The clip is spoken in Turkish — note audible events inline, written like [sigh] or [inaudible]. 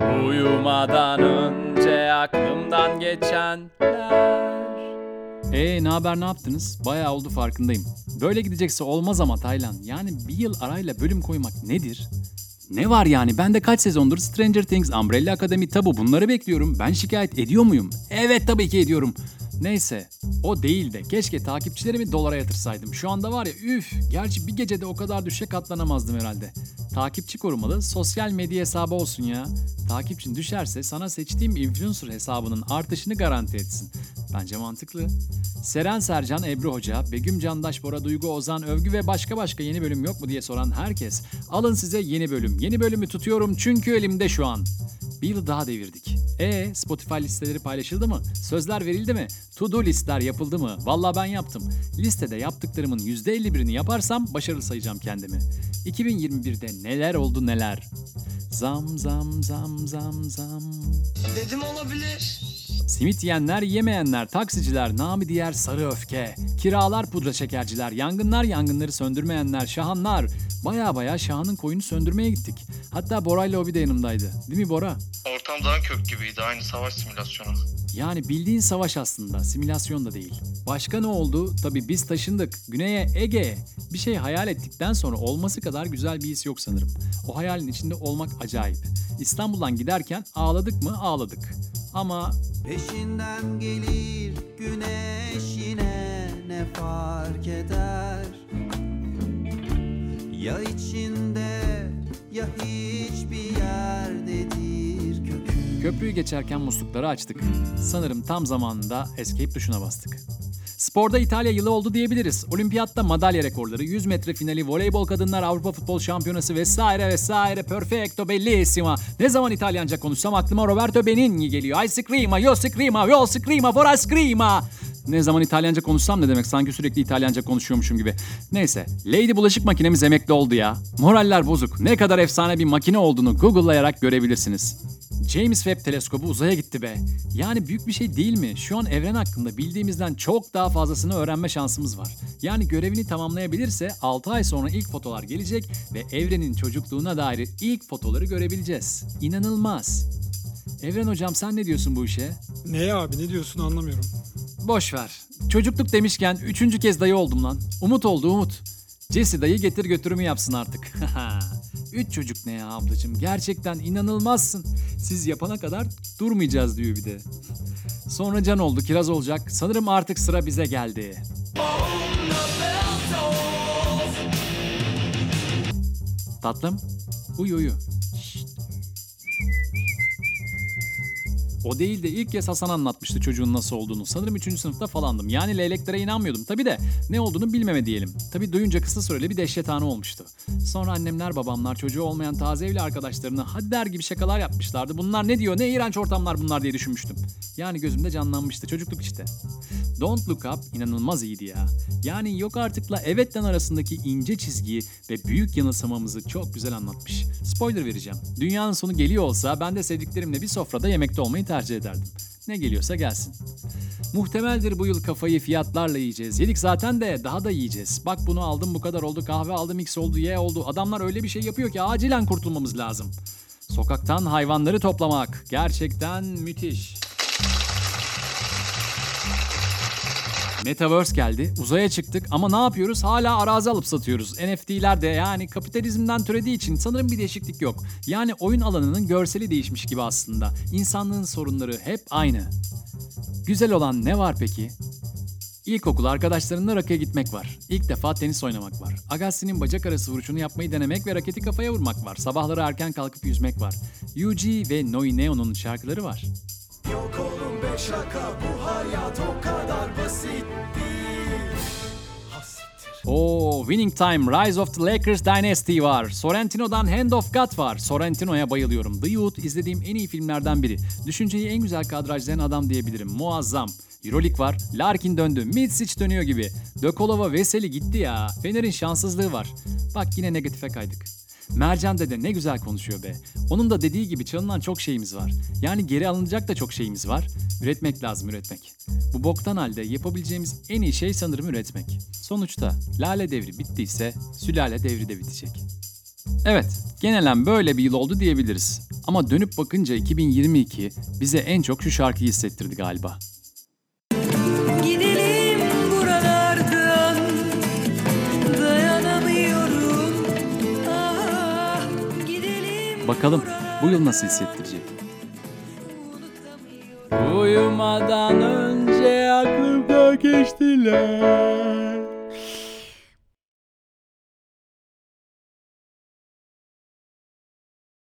Uyumadan önce aklımdan geçenler Ee ne haber ne yaptınız? Bayağı oldu farkındayım. Böyle gidecekse olmaz ama Taylan. Yani bir yıl arayla bölüm koymak nedir? Ne var yani? Ben de kaç sezondur Stranger Things, Umbrella Academy, Tabu bunları bekliyorum. Ben şikayet ediyor muyum? Evet tabii ki ediyorum. Neyse o değil de keşke takipçilerimi dolara yatırsaydım. Şu anda var ya üf gerçi bir gecede o kadar düşe katlanamazdım herhalde. Takipçi korumalı sosyal medya hesabı olsun ya. Takipçin düşerse sana seçtiğim influencer hesabının artışını garanti etsin. Bence mantıklı. Seren Sercan, Ebru Hoca, Begüm Candaş, Bora Duygu, Ozan, Övgü ve başka başka yeni bölüm yok mu diye soran herkes alın size yeni bölüm. Yeni bölümü tutuyorum çünkü elimde şu an. Bir yıl daha devirdik. E Spotify listeleri paylaşıldı mı? Sözler verildi mi? To do listler yapıldı mı? Valla ben yaptım. Listede yaptıklarımın %51'ini yaparsam başarılı sayacağım kendimi. 2021'de neler oldu neler. Zam zam zam zam zam. Dedim olabilir. Simit yiyenler, yemeyenler, taksiciler, nami diğer sarı öfke, kiralar, pudra şekerciler, yangınlar, yangınları söndürmeyenler, şahanlar. Baya baya şahanın koyunu söndürmeye gittik. Hatta Bora'yla Obi de yanımdaydı. Değil mi Bora? Ortam daha kök gibiydi. Aynı savaş simülasyonu. Yani bildiğin savaş aslında, simülasyon da değil. Başka ne oldu? Tabii biz taşındık. Güney'e, Ege'ye. Bir şey hayal ettikten sonra olması kadar güzel bir his yok sanırım. O hayalin içinde olmak acayip. İstanbul'dan giderken ağladık mı? Ağladık. Ama Peşinden gelir güneş yine ne fark eder Ya içinde ya hiçbir yerdedir kökü Köprüyü geçerken muslukları açtık. Sanırım tam zamanında escape tuşuna bastık. Sporda İtalya yılı oldu diyebiliriz. Olimpiyatta madalya rekorları, 100 metre finali, voleybol kadınlar Avrupa Futbol Şampiyonası vesaire vesaire perfecto bellissima. Ne zaman İtalyanca konuşsam aklıma Roberto Benigni geliyor. Ice cream, io scrima, io scrima, for ice creama. Ne zaman İtalyanca konuşsam ne demek sanki sürekli İtalyanca konuşuyormuşum gibi. Neyse Lady bulaşık makinemiz emekli oldu ya. Moraller bozuk. Ne kadar efsane bir makine olduğunu Google'layarak görebilirsiniz. James Webb teleskobu uzaya gitti be. Yani büyük bir şey değil mi? Şu an evren hakkında bildiğimizden çok daha fazlasını öğrenme şansımız var. Yani görevini tamamlayabilirse 6 ay sonra ilk fotolar gelecek ve evrenin çocukluğuna dair ilk fotoları görebileceğiz. İnanılmaz. Evren hocam sen ne diyorsun bu işe? Ne abi ne diyorsun anlamıyorum. Boş ver. Çocukluk demişken üçüncü kez dayı oldum lan. Umut oldu Umut. Jesse dayı getir götürümü yapsın artık. [laughs] Üç çocuk ne ya ablacığım? Gerçekten inanılmazsın. Siz yapana kadar durmayacağız diyor bir de. Sonra can oldu, kiraz olacak. Sanırım artık sıra bize geldi. Tatlım, uyu uyu. O değil de ilk kez Hasan anlatmıştı çocuğun nasıl olduğunu. Sanırım 3. sınıfta falandım. Yani leyleklere inanmıyordum. Tabii de ne olduğunu bilmeme diyelim. Tabii duyunca kısa süreli bir dehşet anı olmuştu. Sonra annemler babamlar çocuğu olmayan taze evli arkadaşlarına hadi der gibi şakalar yapmışlardı. Bunlar ne diyor ne iğrenç ortamlar bunlar diye düşünmüştüm. Yani gözümde canlanmıştı çocukluk işte. Don't Look Up inanılmaz iyiydi ya. Yani yok artıkla evetten arasındaki ince çizgiyi ve büyük yanılsamamızı çok güzel anlatmış. Spoiler vereceğim. Dünyanın sonu geliyor olsa ben de sevdiklerimle bir sofrada yemekte olmayı tercih ederdim. Ne geliyorsa gelsin. Muhtemeldir bu yıl kafayı fiyatlarla yiyeceğiz. Yedik zaten de daha da yiyeceğiz. Bak bunu aldım bu kadar oldu kahve aldım x oldu y oldu. Adamlar öyle bir şey yapıyor ki acilen kurtulmamız lazım. Sokaktan hayvanları toplamak gerçekten müthiş. Metaverse geldi, uzaya çıktık ama ne yapıyoruz? Hala arazi alıp satıyoruz. NFT'ler de yani kapitalizmden türediği için sanırım bir değişiklik yok. Yani oyun alanının görseli değişmiş gibi aslında. İnsanlığın sorunları hep aynı. Güzel olan ne var peki? İlkokul arkadaşlarınla rakıya gitmek var. İlk defa tenis oynamak var. Agassi'nin bacak arası vuruşunu yapmayı denemek ve raketi kafaya vurmak var. Sabahları erken kalkıp yüzmek var. Yuji ve Noi Neo'nun şarkıları var. Be şaka bu hayat o kadar basit Oo, Winning Time, Rise of the Lakers Dynasty var. Sorrentino'dan Hand of God var. Sorrentino'ya bayılıyorum. The Youth izlediğim en iyi filmlerden biri. Düşünceyi en güzel kadrajlayan adam diyebilirim. Muazzam. Euroleague var. Larkin döndü. Mitsic dönüyor gibi. Dökolova Veseli gitti ya. Fener'in şanssızlığı var. Bak yine negatife kaydık. Mercan dede ne güzel konuşuyor be. Onun da dediği gibi çalınan çok şeyimiz var. Yani geri alınacak da çok şeyimiz var. Üretmek lazım üretmek. Bu boktan halde yapabileceğimiz en iyi şey sanırım üretmek. Sonuçta lale devri bittiyse sülale devri de bitecek. Evet, genelen böyle bir yıl oldu diyebiliriz. Ama dönüp bakınca 2022 bize en çok şu şarkıyı hissettirdi galiba. Bakalım bu yıl nasıl hissettirecek? Uyumadan önce aklımda geçtiler